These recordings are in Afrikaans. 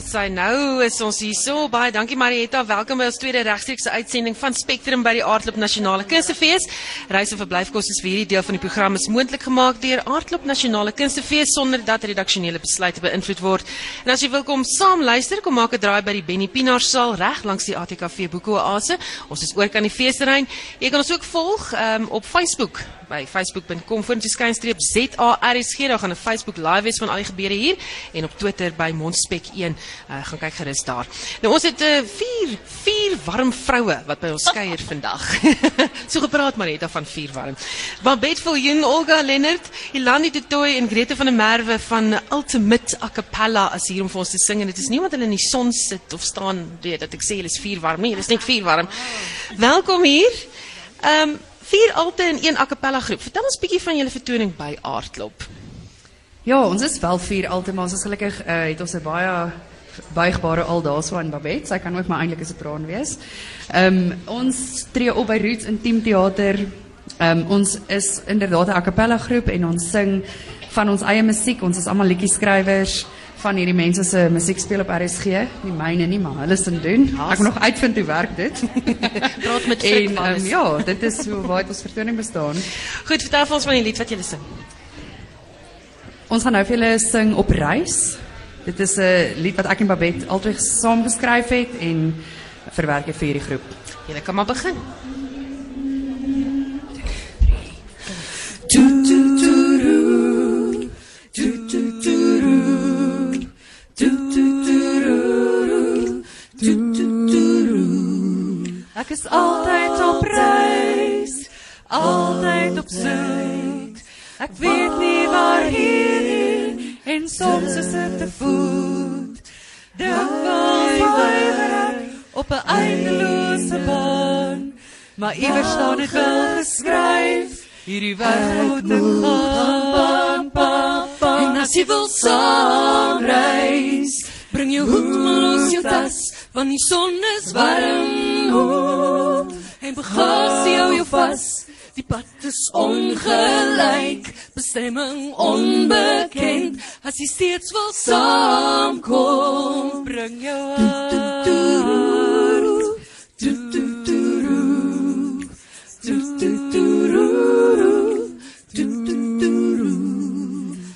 daar sy. Nou is ons hier so. Baie dankie Marietta. Welkom by ons tweede regstreekse uitsending van Spectrum by die Aardklop Nasionale Kunstefees. Reis en verblyfkoste vir hierdie deel van die program is moontlik gemaak deur Aardklop Nasionale Kunstefees sonder dat redaksionele besluite beïnvloed word. En as jy wil kom saam luister, kom maak 'n draai by die Benny Pinaar saal reg langs die ATKV Boeke Oase. Ons is ook aan die feesterrein. Jy kan ons ook volg um, op Facebook by facebook.com skynstreep ZARSG. Daar gaan 'n Facebook live wees van al die gebeure hier en op Twitter by Mondspek1. Uh, gaan kyk gerus daar. Nou ons het 'n uh, vier vier warm vroue wat by ons kuier vandag. so gepraat Marita van vier warm. Babette Viljoen, Olga Lennard, Ilani Tutoy en Grete van der Merwe van Ultimate Acapella as hier om vir ons te sing en dit is nie omdat hulle in die son sit of staan weet dat ek sê hulle is vier warm nie, hulle is net vier warm. Welkom hier. Ehm um, vier alte in een a cappella groep. Vertel ons 'n bietjie van julle vertoning by Aardklop. Ja, ons is wel vier alte, maar ons is gelukkig uh, het ons 'n baie buigbare al daarso in Babette. Sy kan ook maar eintlik 'n sopraan wees. Ehm um, ons tree op by Roots Intiem Theater. Ehm um, ons is inderdaad 'n a cappella groep en ons sing van ons eie musiek. Ons is almal liedjieskrywers van hierdie mense se musiek speel op RSG, nie myne nie, maar hulle se doen. Ek moet nog uitvind hoe werk dit. Praat met en um, ja, dit is hoe waar ons vertoning bestaan. Goed, vertel vir ons van die lied wat jy sing. Ons gaan nou vir julle sing op reis. Dit is 'n lied wat ek en Babette altyd saam geskryf het en verwerk vir hierdie groep. Julle kan maar begin. Is altyd op reis, altyd op soek. Ek weet nie waarheen en soms is dit te voet. Dink weiger op 'n eindelose baan, maar iewers staan dit wel geskryf. Hierdie ek gaan, pa, pa. En as jy wil saam reis, bring jou hoed maar los jou tas, want die son is warm hoed en bagasie hou jou vas. Die pad is ongelyk, bestemming onbekend. As jy steeds wil saamkom, bring jou.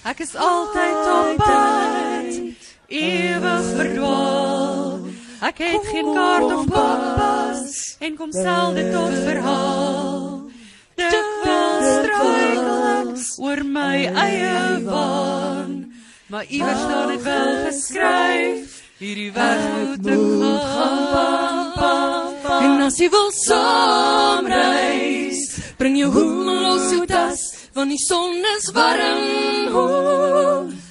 Ek is altyd op pad, ewig verdwaal. Ek het geen kaart of kompas en kom selde tot verhaal. Dit wil struikel ek oor my eie waan, maar iewers staan dit wel geskryf. Hierdie weg moet ek gaan. En as jy wil saamreis, bring jou hoed los jou tas, want die son is warm. Ho,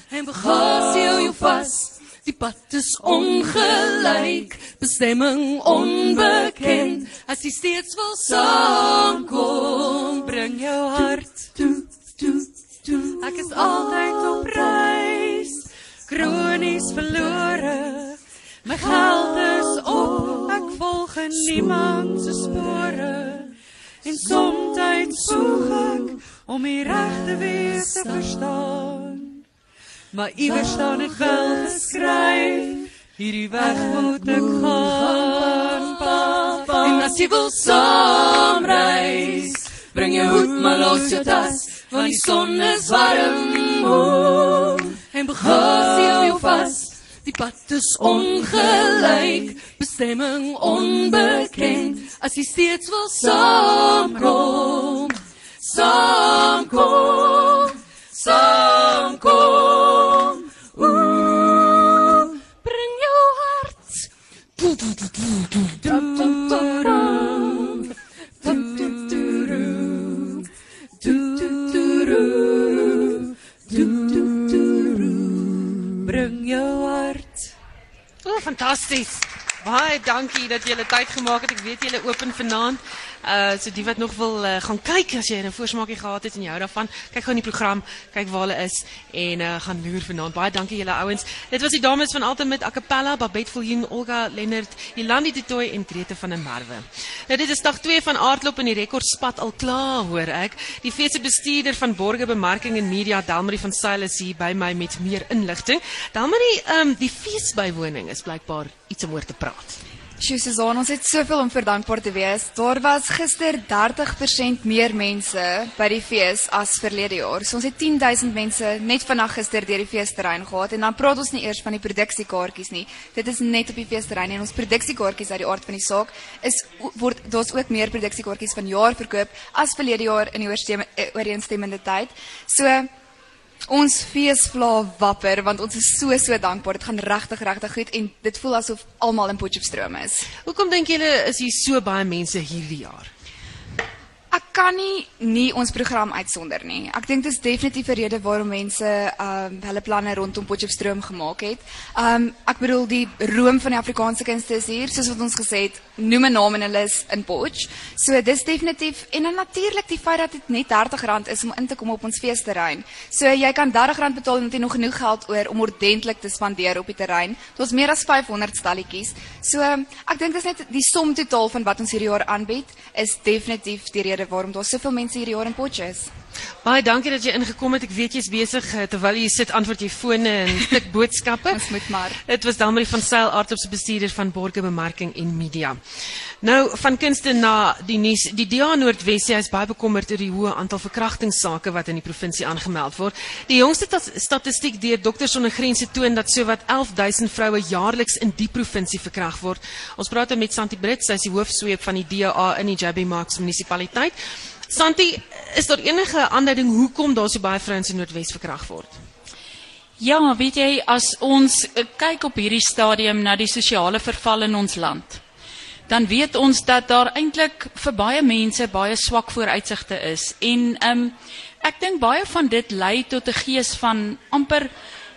en bagasie hou jou vas. Die pad is ongelyk, bestemming onbekend. As jy steeds wil saamkom, bring jou hart toe, toe, toe. Ek is altyd op reis, kronies verlore. My geld is op, ek volg niemand se spore. En soms soek ek om die regte wees te verstaan. Maar iewers staan dit wel geskryf. Hierdie weg moet ek gaan, papa. En as jy wil saamreis, bring jou hoed maar los jou tas, want die son is warm. Oh, en bagasie hou jou vas. Die pad is ongelyk, bestemming onbekend. As jy steeds wil saamkom, saamkom, saamkom. Baie dankie dat jy tyd gemaak het. Ek weet julle open vanaand. Uh so die wat nog wil uh, gaan kyk as jy 'n voorsmaakie gehad het en jy hou daarvan, kyk gou in die program, kyk waar hulle is en uh gaan loer vanaand. Baie dankie julle ouens. Dit was die dames van Alta met Acapella, Babette Viljoen, Olga Lennard, Jolandi de Tooi en Grete van der Merwe. Nou dit is dag 2 van aardklop in die rekordspat al klaar, hoor ek. Die fees bestuurder van Borge Bemarking en Media, Delmarie van Sail is hier by my met meer inligting. Delmarie, ehm um, die feesbywoning is blykbaar iets om oor te praat. Sjoe Susan, ons het soveel om vir dankbaar te wees. Daar was gister 30% meer mense by die fees as verlede jaar. So ons het 10000 mense net vandag gister deur die feesterrein gehad en dan praat ons nie eers van die produksiekaartjies nie. Dit is net op die feesterrein en ons produksiekaartjies uit die aard van die saak is word daar's ook meer produksiekaartjies van jaar verkoop as verlede jaar in die ooreenstemmende tyd. So Ons fees vla wapper want ons is so so dankbaar. Dit gaan regtig regtig goed en dit voel asof almal in Potchefstroom is. Hoekom dink julle is hier so baie mense hierdie jaar? Ek kan nie nie ons program uitsonder nie. Ek dink dit is definitief 'n rede waarom mense ehm um, hulle planne rondom Potchefstroom gemaak het. Ehm um, ek bedoel die room van die Afrikaanse kunste is hier, soos wat ons gesê het, noem 'n naam en hulle is in Potch. So dis definitief en dan natuurlik die feit dat dit net R30 is om in te kom op ons feesterrein. So jy kan R30 betaal en jy nog genoeg geld oor om ordentlik te spandeer op die terrein. Daar's meer as 500 stalletjies. So ek dink dis net die som totaal van wat ons hierdie jaar aanbied is definitief die rede waarom daar soveel mense hierdie jaar in Potchefstroom is. Baie dankie dat jy ingekom het. Ek weet jy's besig eh, terwyl jy sit antwoord jy fone en tik boodskappe. Ons moet maar. Dit was Damrie van Sail Artopse bestuurder van Borge Bemarking en Media. Nou van kunste na die nuus. Die DA Noordwes is baie bekommerd oor die hoë aantal verkrachtingssake wat in die provinsie aangemeld word. Die jongste statistiek deur Dokters sonder Grense toon dat sowat 11000 vroue jaarliks in die provinsie verkragt word. Ons praat met Santi Brits, sy is die hoofsweep van die DA in die JB Marks munisipaliteit. Santi, is daar enige aanduiding hoekom daar so baie vrouens in Noordwes verkragt word? Ja, weet jy, as ons eh, kyk op hierdie stadium na die sosiale verval in ons land, dan weet ons dat daar eintlik vir baie mense baie swak vooruitsigte is en ehm um, ek dink baie van dit lei tot 'n gees van amper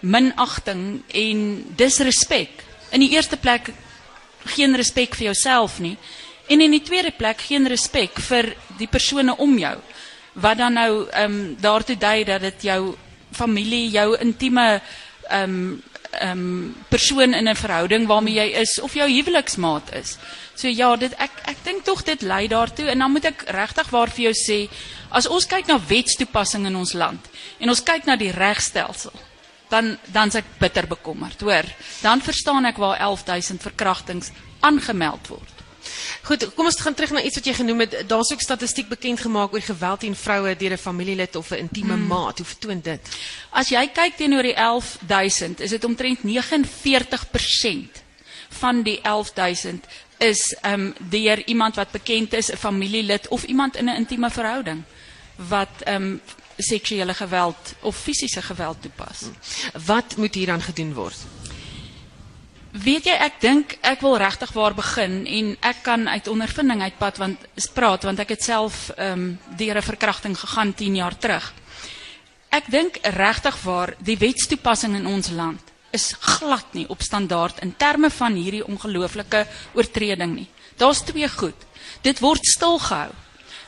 minagting en disrespek. In die eerste plek geen respek vir jouself nie en in die tweede plek geen respek vir die persone om jou wat dan nou ehm um, daartoe dui dat dit jou familie, jou intieme ehm um, ehm um, persoon in 'n verhouding waarmee jy is of jou huweliksmaat is. So ja, dit ek ek dink tog dit lei daartoe en dan moet ek regtig waar vir jou sê, as ons kyk na wetstoepassing in ons land en ons kyk na die regstelsel, dan dan's ek bitter bekommerd, hoor. Dan verstaan ek waar 11000 verkrachtings aangemeld word. Goed, kom ons gaan terug na iets wat jy genoem het. Daar's ook statistiek bekend gemaak oor geweld teen vroue deur 'n familielid of 'n intieme hmm. maat. Hoe vertoon dit? As jy kyk teenoor die 11000, is dit omtrent 49% van die 11000 is ehm um, deur iemand wat bekend is, 'n familielid of iemand in 'n intieme verhouding wat ehm um, seksuele geweld of fisiese geweld toepas. Wat moet hier dan gedoen word? Weet jy ek dink ek wil regtig waar begin en ek kan uit ondervinding uitpad want praat want ek het self ehm um, deur 'n verkrachting gegaan 10 jaar terug. Ek dink regtig waar die wetstoepassing in ons land is glad nie op standaard in terme van hierdie ongelooflike oortreding nie. Daar's twee goed. Dit word stilgehou.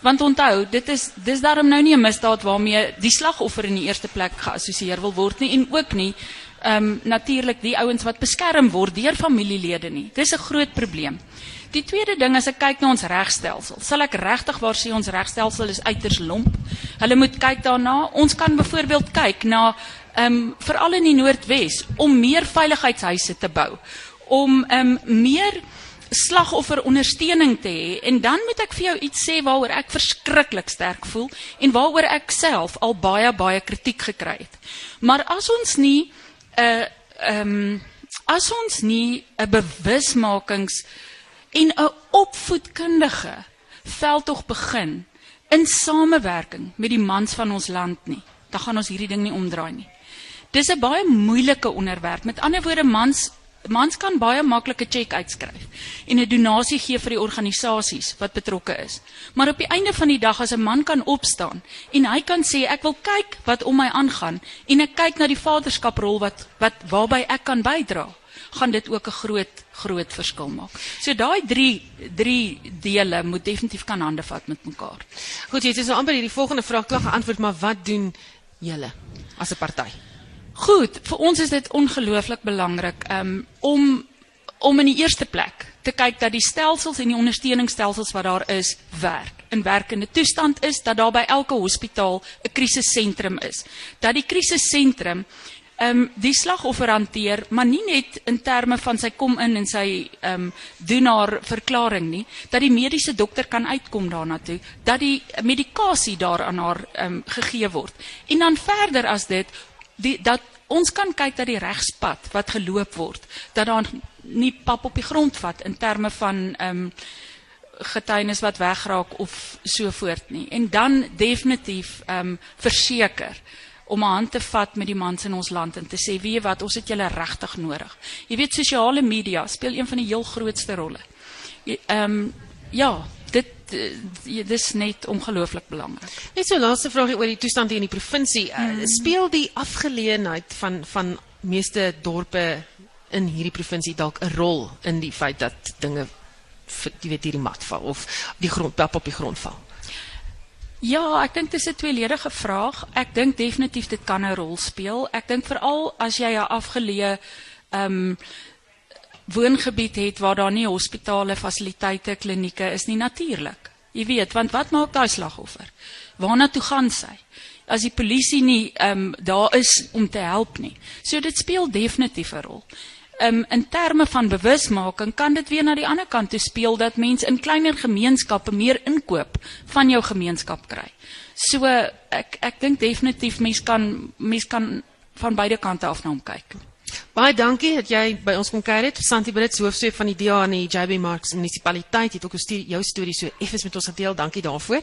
Want onthou, dit is dis daarom nou nie 'n misdaad waarmee die slagoffer in die eerste plek geassosieer wil word nie en ook nie ehm um, natuurlik die ouens wat beskerm word deur familielede nie. Dis 'n groot probleem. Die tweede ding as ek kyk na ons regstelsel, sal ek regtig waar sê ons regstelsel is uiters lomp. Hulle moet kyk daarna. Ons kan byvoorbeeld kyk na ehm um, veral in die Noordwes om meer veiligheidshuise te bou, om ehm um, meer slagofferondersteuning te hê en dan moet ek vir jou iets sê waaroor ek verskriklik sterk voel en waaroor ek self al baie baie kritiek gekry het. Maar as ons nie 'n uh, ehm um, as ons nie 'n bewusmakings en 'n opvoedkundige veldtog begin in samewerking met die mans van ons land nie, dan gaan ons hierdie ding nie omdraai nie. Dis 'n baie moeilike onderwerp. Met ander woorde, mans mans kan baie maklik 'n cheque uitskryf en 'n donasie gee vir die organisasies wat betrokke is. Maar op die einde van die dag as 'n man kan opstaan en hy kan sê ek wil kyk wat om my aangaan en ek kyk na die vaderskaprol wat wat waarby ek kan bydra, gaan dit ook 'n groot groot verskil maak. So daai drie drie dele moet definitief kan hande vat met mekaar. Goed, jy het so amper hierdie volgende vraag klaar geantwoord, maar wat doen julle as 'n party? Goed, vir ons is dit ongelooflik belangrik um, om om in die eerste plek te kyk dat die stelsels en die ondersteuningsstelsels wat daar is werk. In werkende toestand is dat daar by elke hospitaal 'n krisissentrum is. Dat die krisissentrum ehm um, die slagoffer hanteer, maar nie net in terme van sy kom in en sy ehm um, doen haar verklaring nie, dat die mediese dokter kan uitkom daarna toe, dat die medikasie daar aan haar ehm um, gegee word. En dan verder as dit die dat ons kan kyk dat die regspad wat geloop word, dat daar nie pap op die grond vat in terme van ehm um, getuienis wat wegraak of so voort nie. En dan definitief ehm um, verseker om 'n hand te vat met die mans in ons land en te sê weet jy wat ons het julle regtig nodig. Jy weet sosiale media speel een van die heel grootste rolle. Ehm um, ja, dit dit is net ongelooflik belangrik. Net so laaste vraagie oor die toestand hier in die provinsie. Mm. Uh, speel die afgeleenheid van van meeste dorpe in hierdie provinsie dalk 'n rol in die feit dat dinge jy weet hierdie mat val of die grond op die grond val? Ja, ek dink dit is 'n tweeledige vraag. Ek dink definitief dit kan 'n rol speel. Ek dink veral as jy 'n afgeleë ehm um, woongebied het waar daar nie hospitale, fasiliteite, klinieke is nie natuurlik. Jy weet, want wat maak daai slagoffer? Waarna toe gaan sy? As die polisie nie ehm um, daar is om te help nie. So dit speel definitief 'n rol um, in terme van bewusmaking kan dit weer na die ander kant toe speel dat mense in kleiner gemeenskappe meer inkoop van jou gemeenskap kry. So ek ek dink definitief mense kan mense kan van beide kante af na hom kyk. Baie dankie dat jy by ons kom kuier het. Santi Brits, hoofstuk van die DA in die JB Marks munisipaliteit, het ook gestuur, jou storie so effens met ons gedeel. Dankie daarvoor.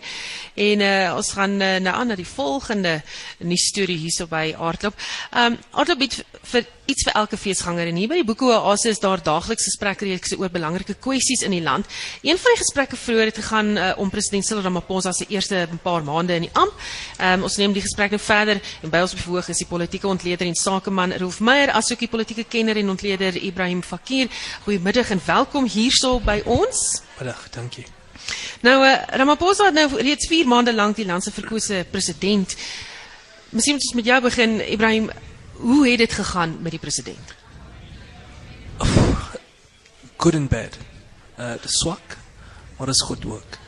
En uh, ons gaan uh, nou aan na die volgende nuus storie hierso by Aardklop. Ehm um, Aardklop bied vir iets vir elke feesganger en hier by die Boeke Oase is daar daagliks gesprekke reeks oor belangrike kwessies in die land. Een van die gesprekke vroeër het gegaan uh, om president Cyril Ramaphosa se eerste paar maande in die amp. Ehm um, ons neem die gesprek nou verder en by ons bevoeg is die politieke ontleder en sakeman Rolf Meyer asook die politieke kenner en ontleder Ibrahim Fakir. Goeiemiddag en welkom hierso by ons. Middag, dankie. Nou uh, Ramaphosa het nou reeds 4 maande lank die land se verkose president. Miskien moet ons met jou begin Ibrahim hoe het gegaan met die president? Good and bad. Uh, swak, what is good work?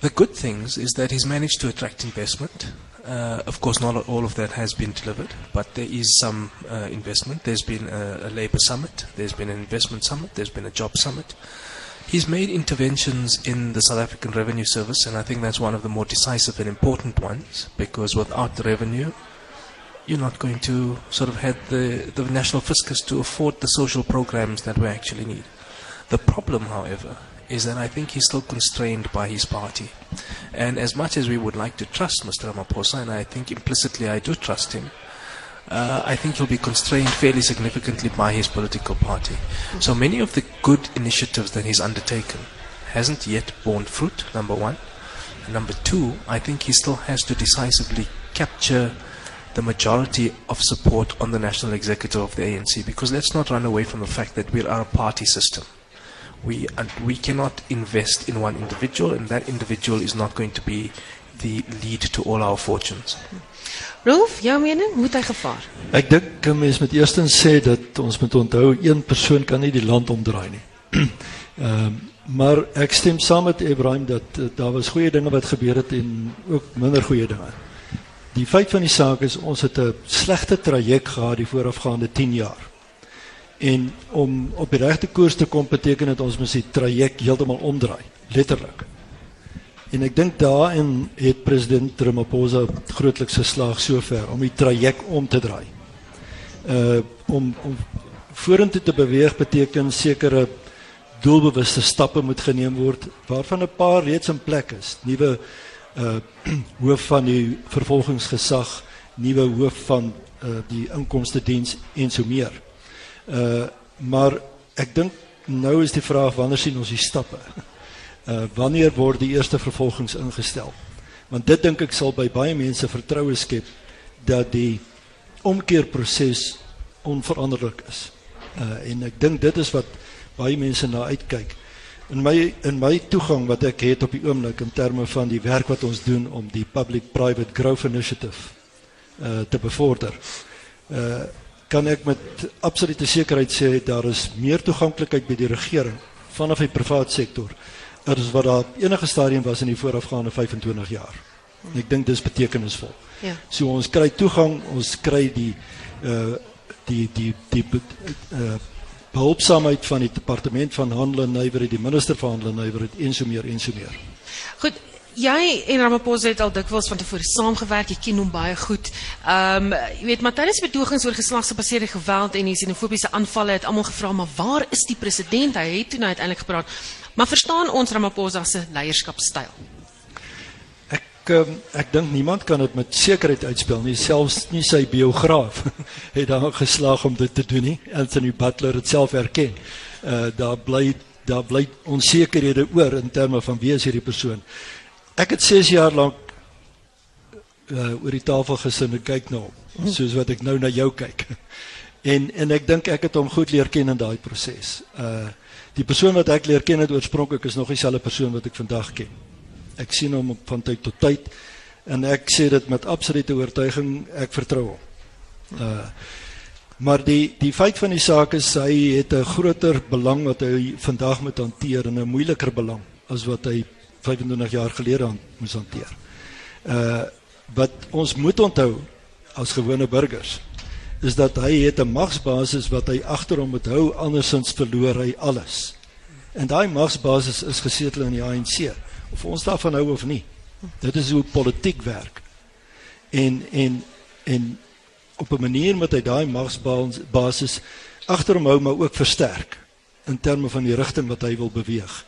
The good things is that he's managed to attract investment. Uh, of course, not all of that has been delivered, but there is some uh, investment. There's been a, a labor summit, there's been an investment summit, there's been a job summit. He's made interventions in the South African Revenue Service, and I think that's one of the more decisive and important ones because without the revenue, you're not going to sort of have the, the national fiscus to afford the social programs that we actually need. The problem, however, is that I think he's still constrained by his party. And as much as we would like to trust Mr. Ramaphosa, and I think implicitly I do trust him, uh, I think he'll be constrained fairly significantly by his political party. So many of the good initiatives that he's undertaken hasn't yet borne fruit, number one. And number two, I think he still has to decisively capture the majority of support on the national executive of the ANC because let's not run away from the fact that we are a party system. We, we cannot invest in one individual, and that individual is not going to be the lead to all our fortunes. Rolf, jou mening, hoe het hy gevaar? Ek dink 'n mens moet eerstens sê dat ons moet onthou een persoon kan nie die land omdraai nie. Ehm um, maar ek stem saam met Ibrahim dat uh, daar was goeie dinge wat gebeur het en ook minder goeie dinge. Die feit van die saak is ons het 'n slegte traject gehad die voorafgaande 10 jaar. En om op die regte koers te kom beteken dit ons moet die traject heeltemal omdraai, letterlik. En ek dink daarin het president Ramaphosa grootliks geslaag sover om die traject om te draai. Uh om om te beweeg beteken sekere doelbewuste stappe moet geneem word waarvan 'n paar reeds in plek is. Nuwe uh hoof van die vervolgingsgesag, nuwe hoof van uh die inkomste diens en so meer. Uh maar ek dink nou is die vraag wanneer sien ons die stappe? Uh wanneer word die eerste vervolgings ingestel? Want dit dink ek sal by baie mense vertroue skep dat die omkeerproses onveranderlik is. Uh en ek dink dit is wat baie mense na uitkyk. In my in my toegang wat ek het op die oomblik in terme van die werk wat ons doen om die Public Private Growth Initiative uh te bevorder. Uh kan ek met absolute sekerheid sê daar is meer toeganklikheid by die regering vanaf die private sektor as wat daar enige stadium was in die voorafgaande 25 jaar. En ek dink dis betekenisvol. Ja. So ons kry toegang, ons kry die uh die die die, die uh behulpsaamheid van die departement van handel en nywerheid, die minister van handel en nywerheid en so meer en so meer. Goed, jy en Ramaphosa het al dikwels van tevore saamgewerk. Jy ken hom baie goed. Ehm um, jy weet Matthys betogings oor geslagsgebaseerde geweld en die xenofobiese aanvalle het almal gevra, maar waar is die president? Hy het toe nou uiteindelik gepraat. Maar verstaan ons Ramaphosa se leierskapstyl? Ek um, ek dink niemand kan dit met sekerheid uitspel nie, selfs nie sy biograaf het daar geslaag om dit te doen nie. Anthony Butler het self erken. Uh daar bly daar bly onsekerhede oor in terme van wie is hierdie persoon. Ek het 6 jaar lank uh oor die tafel gesit en kyk na hom, soos wat ek nou na jou kyk. En en ek dink ek het hom goed leer ken in daai proses. Uh die persoon wat ek leer ken het oorspronklik is nog dieselfde persoon wat ek vandag ken. Ek sien hom van tyd tot tyd en ek sê dit met absolute oortuiging, ek vertrou hom. Uh maar die die feit van die saak is hy het 'n groter belang wat hy vandag moet hanteer en 'n moeiliker belang as wat hy 25 jaar gelede aan moes hanteer. Uh wat ons moet onthou as gewone burgers is dat hy het 'n magsbasis wat hy agter hom moet hou andersins verloor hy alles. En daai magsbasis is gesetel in die ANC of ons daarvan hou of nie. Dit is hoe politiek werk. En en en op 'n manier moet hy daai magsbasis agter hom hou maar ook versterk in terme van die rigting wat hy wil beweeg.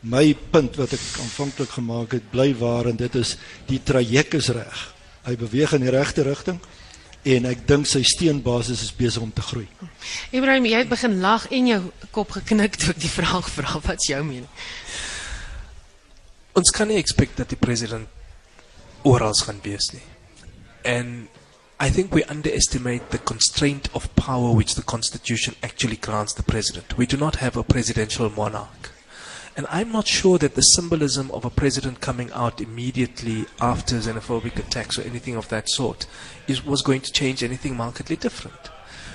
My punt wat ek aanvanklik gemaak het bly waar en dit is die traject is reg. Hy beweeg in die regte rigting en ek dink sy steenbasis is besig om te groei. Ibrahim, jy het begin lag en jou kop geknik toe ek die vraag vra. Wat's jou mening? Ons kan nie expect dat die president oral gaan wees nie. And I think we underestimate the constraint of power which the constitution actually grants the president. We do not have a presidential monarch. And I'm not sure that the symbolism of a president coming out immediately after xenophobic attacks or anything of that sort is, was going to change anything markedly different.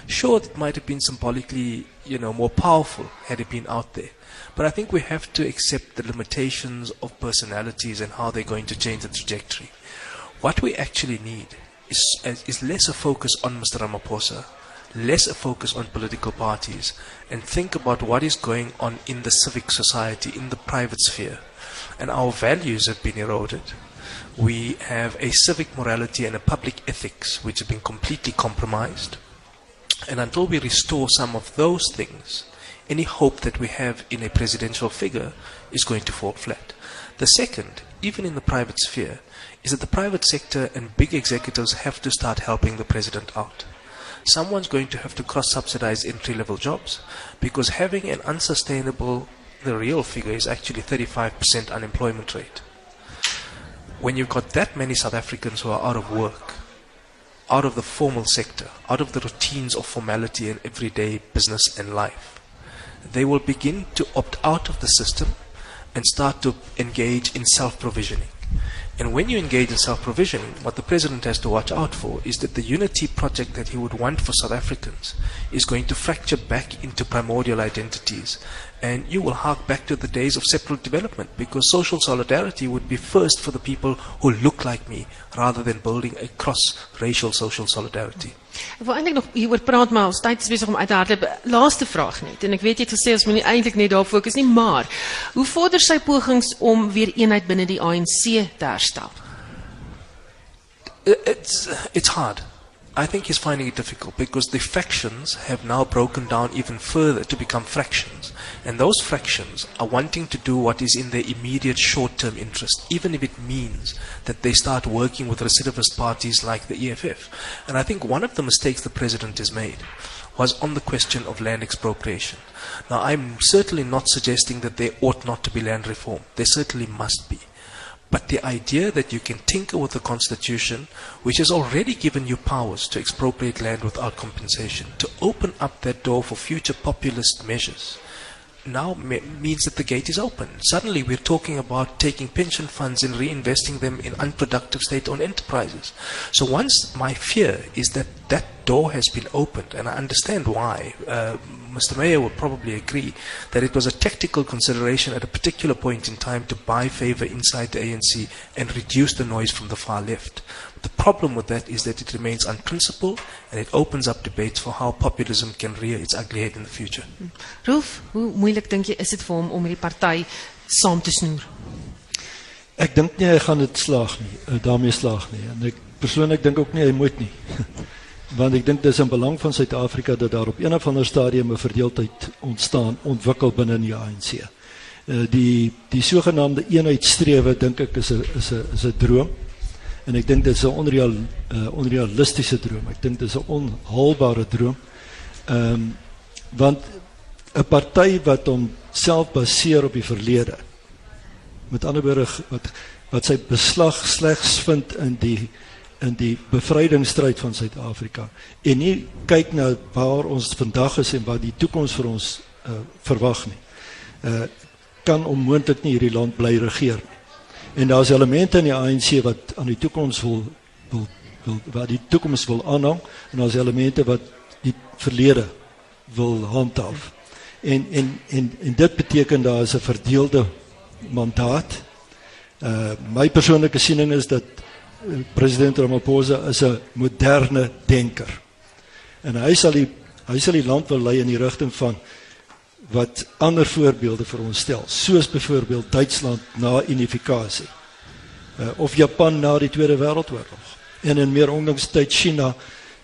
Sure, it might have been symbolically, you know, more powerful had it been out there. But I think we have to accept the limitations of personalities and how they're going to change the trajectory. What we actually need is, is less a focus on Mr. Ramaphosa, less a focus on political parties, and think about what is going on in the civic society, in the private sphere. And our values have been eroded. We have a civic morality and a public ethics which have been completely compromised. And until we restore some of those things, any hope that we have in a presidential figure is going to fall flat. The second, even in the private sphere, is that the private sector and big executives have to start helping the president out. Someone's going to have to cross subsidize entry level jobs because having an unsustainable, the real figure is actually 35% unemployment rate. When you've got that many South Africans who are out of work, out of the formal sector, out of the routines of formality and everyday business and life, they will begin to opt out of the system and start to engage in self provisioning. And when you engage in self provisioning, what the president has to watch out for is that the unity project that he would want for South Africans is going to fracture back into primordial identities. And you will hark back to the days of separate development because social solidarity would be first for the people who look like me rather than building a cross racial social solidarity. Ek wil eintlik nog hieroor praat maar ons tyd is besig om uit te hardloop. Laaste vraag net en ek weet jy het gesê ons moenie eintlik net daar fokus nie, maar hoe vorder sy pogings om weer eenheid binne die ANC te herstel? It's, it's hard. I think he's finding it difficult because the factions have now broken down even further to become fractions. And those fractions are wanting to do what is in their immediate short term interest, even if it means that they start working with recidivist parties like the EFF. And I think one of the mistakes the president has made was on the question of land expropriation. Now, I'm certainly not suggesting that there ought not to be land reform. There certainly must be. But the idea that you can tinker with the Constitution, which has already given you powers to expropriate land without compensation, to open up that door for future populist measures, now means that the gate is open. Suddenly we're talking about taking pension funds and reinvesting them in unproductive state-owned enterprises. So once my fear is that that door has been opened, and I understand why. Uh, Mr. Mayor would probably agree that it was a tactical consideration at a particular point in time to buy favor inside the ANC and reduce the noise from the far left. The problem with that is that it remains unprincipled and it opens up debates for how populism can rear its ugly head in the future. Rolf, hoe moeilik dink jy is dit vir hom om hierdie party saam te snoer? Ek dink nie hy gaan dit slaag nie, uh, daarmee slaag nie. En ek persoonlik dink ook nie hy moet nie. Want ek dink dis in belang van Suid-Afrika dat daar op een of ander stadium 'n verdeeldheid ontstaan, ontwikkel binne die ANC. Uh die die sogenaamde eenheidstrewe dink ek is 'n is 'n is 'n droom. En ek dink dit is 'n onreal uh, onrealistiese droom. Ek dink dit is 'n onhaalbare droom. Um, want 'n party wat homself baseer op die verlede met ander woorde wat wat sy beslag slegs vind in die in die bevrydingsstryd van Suid-Afrika en nie kyk na waar ons vandag is en wat die toekoms vir ons uh, verwag nie. Uh kan onmoontlik nie hierdie land bly regeer nie. En daar's elemente in die ANC wat aan die toekoms wil wil wil wat die toekoms wil aanhang en daar's elemente wat die verlede wil handhaaf. En en en en dit beteken daar is 'n verdeelde mandaat. Uh my persoonlike siening is dat uh, president Ramaphosa is 'n moderne denker. En hy sal die hy sal die land wil lei in die rigting van wat ander voorbeelde vir ons stel, soos byvoorbeeld Duitsland na unifikasie. Uh, of Japan na die Tweede Wêreldoorlog en in meer onlangs tyd China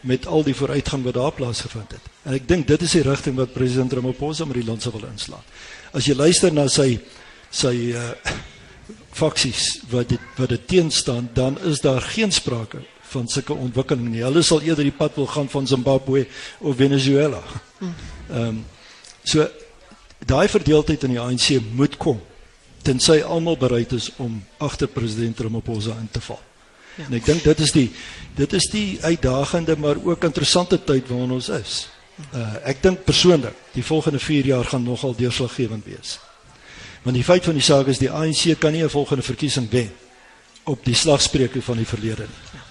met al die vooruitgang wat daar plaasgevind het. En ek dink dit is die rigting wat president Ramaphosa met die land sou wil inslaan. As jy luister na sy sy uh faksies wat dit wat dit teenstaan, dan is daar geen sprake van sulke ontwikkeling nie. Hulle sal eerder die pad wil gaan van Zimbabwe of Venezuela. Ehm um, so daai verdeeldheid in die ANC moet kom tensy almal bereid is om agter president Ramaphosa in te val. Ja. En ek dink dit is die dit is die uitdagende maar ook interessante tyd waarin ons is. Uh ek dink persoonlik die volgende 4 jaar gaan nogal deurslaggewend wees. Want die feit van die saak is die ANC kan nie 'n volgende verkiesing wen op die slagspreuke van die verlede nie.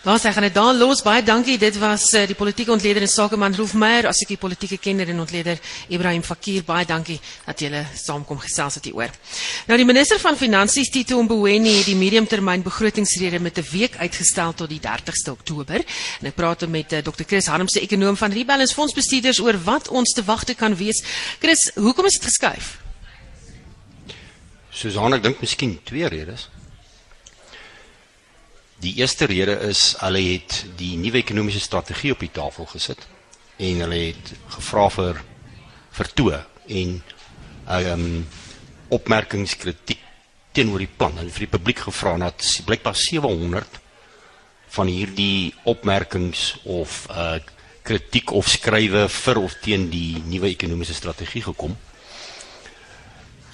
Daar sê gaan dit daar los. Baie dankie. Dit was uh, die politieke ontleder en sakeman Rolf Meyer, as ek die politieke kenner en ontleder Ibrahim Fakir. Baie dankie dat julle saamkom gesels het hieroor. Nou die minister van Finansies Tito Mboweni het die mediumtermyn begrotingsrede met 'n week uitgestel tot die 30ste Oktober. En ek praat met uh, Dr. Chris Harmse, ekonom van Rebalance Fondsbestuurders oor wat ons te wagte kan wees. Chris, hoekom is dit geskuif? Susan, ek dink miskien twee redes. Die eerste rede is hulle het die nuwe ekonomiese strategie op die tafel gesit en hulle het gevra vir vertoë en ehm um, opmerkings kritiek teenoor die plan. Hulle het vir die publiek gevra dat blykbaar 700 van hierdie opmerkings of uh kritiek of skrywe vir of teen die nuwe ekonomiese strategie gekom.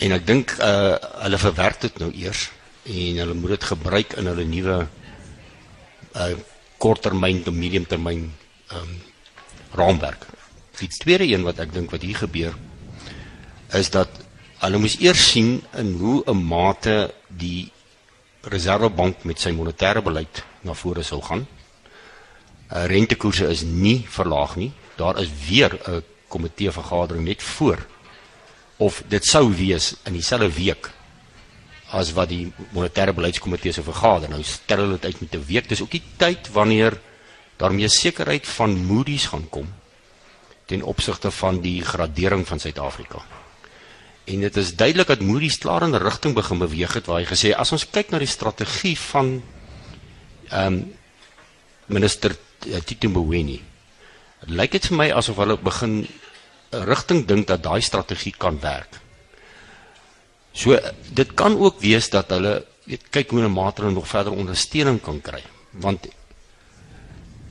En ek dink uh hulle verwerk dit nou eers en hulle moet dit gebruik in hulle nuwe uh korttermyn tot mediumtermyn um raamwerk. Die tweede een wat ek dink wat hier gebeur is dat hulle moes eers sien in hoe 'n mate die Reservebank met sy monetêre beleid na vore sou gaan. Uh rentekoerse is nie verlaag nie. Daar is weer 'n komitee vergadering net voor of dit sou wees in dieselfde week as wat die monetêre beleidskomitee se vergader. Nou stel dit uit met 'n week. Dis ook die tyd wanneer daar meer sekerheid van Moody's gaan kom ten opsigte van die gradering van Suid-Afrika. En dit is duidelik dat Moody's klaar in 'n rigting begin beweeg het waar hy gesê as ons kyk na die strategie van ehm um, minister eh, Tito Mboweni lyk dit vir my asof hulle begin 'n rigting dink dat daai strategie kan werk. So dit kan ook wees dat hulle weet kyk hoe 'n maatreël nog verder ondersteuning kan kry. Want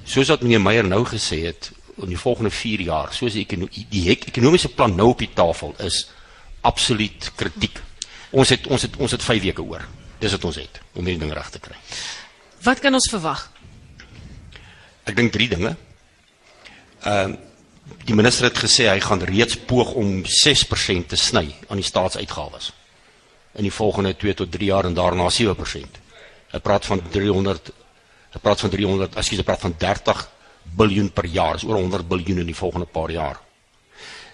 soos wat meneer Meyer nou gesê het in die volgende 4 jaar, soos die, ekono die ekonomiese plan nou op die tafel is absoluut kritiek. Ons het ons het ons het 5 weke oor. Dis wat ons het om hierdie ding reg te kry. Wat kan ons verwag? Ek dink drie dinge. Ehm uh, die minister het gesê hy gaan reeds poog om 6% te sny aan die staatsuitgawes in die volgende 2 tot 3 jaar en daarna 7%. Hy praat van 300 hy praat van 300, ekskuus, hy praat van 30 biljoen per jaar, is oor 100 biljoen in die volgende paar jaar.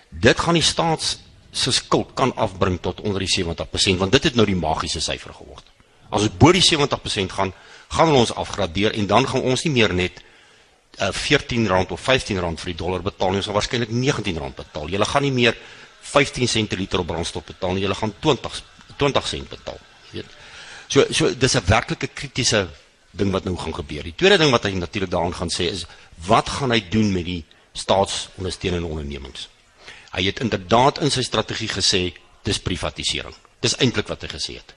Dit gaan die staats se skuld kan afbring tot onder die 70% want dit het nou die magiese syfer geword. As ons bo die 70% gaan, gaan ons afgradeer en dan gaan ons nie meer net uh, R14 of R15 vir die dollar betaal nie, ons gaan waarskynlik R19 betaal. Jy gaan nie meer 15 sent per liter op brandstof betaal nie, jy gaan 20 20 sent betaal, weet. So so dis 'n werklike kritiese ding wat nou gaan gebeur. Die tweede ding wat hy natuurlik daaraan gaan sê is wat gaan hy doen met die staatsondersteunende ondernemings? Hy het inderdaad in sy strategie gesê dis privatisering. Dis eintlik wat hy gesê het.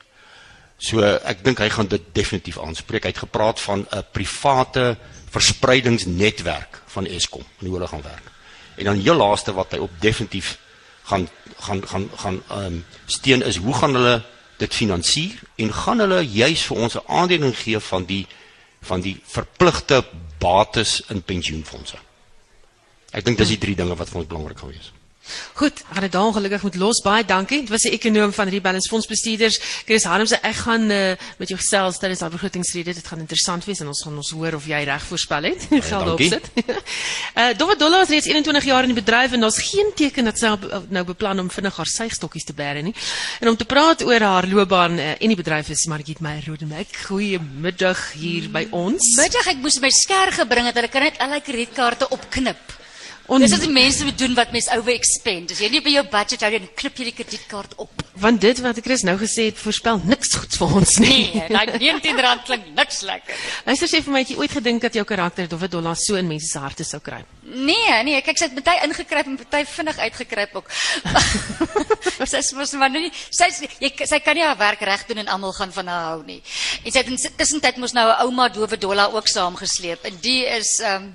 So ek dink hy gaan dit definitief aanspreek. Hy het gepraat van 'n private verspreidingsnetwerk van Eskom en hoe hulle gaan werk. En dan heel laaste wat hy op definitief gaan gaan gaan gaan ehm um, steun is hoe gaan hulle dit finansier en gaan hulle juis vir ons 'n aandeling gee van die van die verpligte bates in pensioenfonde. Ek dink dis die drie dinge wat vir ons belangrik gaan wees. Goed, ek gaan dit daar ongelukkig moet los. Baie dankie. Dit was 'n ekonom van Rebalance Fondsbestuurders, Chris Harms. Ek gaan uh, met jou gesels tydens daardie begrotingsrede. Dit gaan interessant wees en ons gaan ons hoor of jy reg voorspel het. Geld opsit. uh Dowa Dollar is reeds 21 jaar in die bedryf en daar's geen teken dat sy nou beplan om vinnig haar suigstokkies te bære nie. En om te praat oor haar loopbaan uh, in die bedryf is Margit Meyer Rodemek. Goeiemiddag hier by ons. Middag, ek moes my skêr gebring het. Hulle kan net al my kredietkaarte opknip. On... Dis wat die mense moet doen wat mense overexpend. As jy nie by jou budget hou dan knip jy die kredietkaart op. Want dit wat Chris nou gesê het voorspel niks goeds vir ons nie. Nee, daai 19 rand klink niks lekker. Luister sê vir my, het jy ooit gedink dat jou karakter of 'n dollar so in mense se harte sou kry? Nee, nee, kyk sy het baie ingekruip en baie vinnig uitgekruip ook. sy sê mos maar nie, sy jy sy kan nie haar werk reg doen en almal gaan van haar hou nie. En sy het intussen tyd mos nou 'n ouma dowe dollar ook saamgesleep en die is ehm um,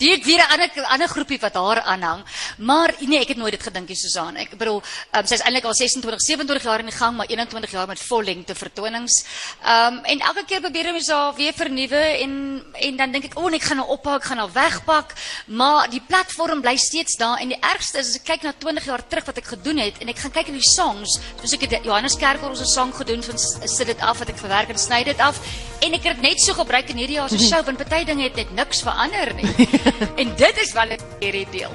Die het weer 'n ander ander groepie wat haar aanhang. Maar nee, ek het nooit dit gedink nie, Susan. Ek bedoel, um, sy is eintlik al 26, 27 jaar in die gang, maar 21 jaar met vollengte vertonings. Ehm um, en elke keer probeer hy haar weer vernuwe en en dan dink ek, "O, oh, ek gaan nou ophou, ek gaan nou wegpak." Maar die platform bly steeds daar en die ergste is as ek kyk na 20 jaar terug wat ek gedoen het en ek gaan kyk in die songs, soos ek het Johannes Kerkor ons 'n song gedoen van sit dit af wat ek verwerk en sny dit af en ek het dit net so gebruik in hierdie jaar se show want party dinge het net niks verander nie. en dit is wel 'n hierdie deel.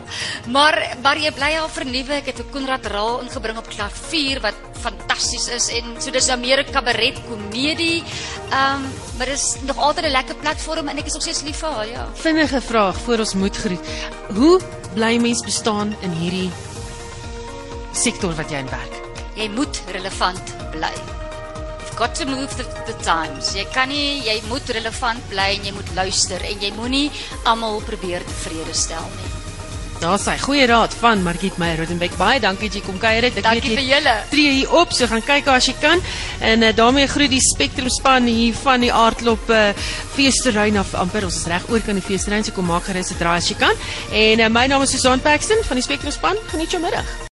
Maar maar jy bly al vernuwe. Ek het 'n Konrad Raal ingebring op klavier wat fantasties is en so dis dan meer 'n kabaret komedie. Ehm um, maar dis nog altyd 'n lekker platform en ek is nog steeds lief vir haar, ja. Vinnige vraag voor ons moet groet. Hoe bly mens bestaan in hierdie sektor wat jy in werk? Jy moet relevant bly got to move the, the times. Jy kan nie jy moet relevant bly en jy moet luister en jy moenie almal probeer tevrede stel nie. Daar's hy. Goeie raad van Margit Meyer Rodenbeck. Baie dankie dat jy kom kuier het. Ek dankie weet jy vir julle. Tree hier op, so gaan kyk as jy kan. En uh, daarmee groet die Spectrum span hier van die Aardklop uh, feesterrein af amper. Ons is reg oor kan die feesterrein se so kom maak gerus se draai as jy kan. En uh, my naam is Susan Paxton van die Spectrum span. Geniet jou middag.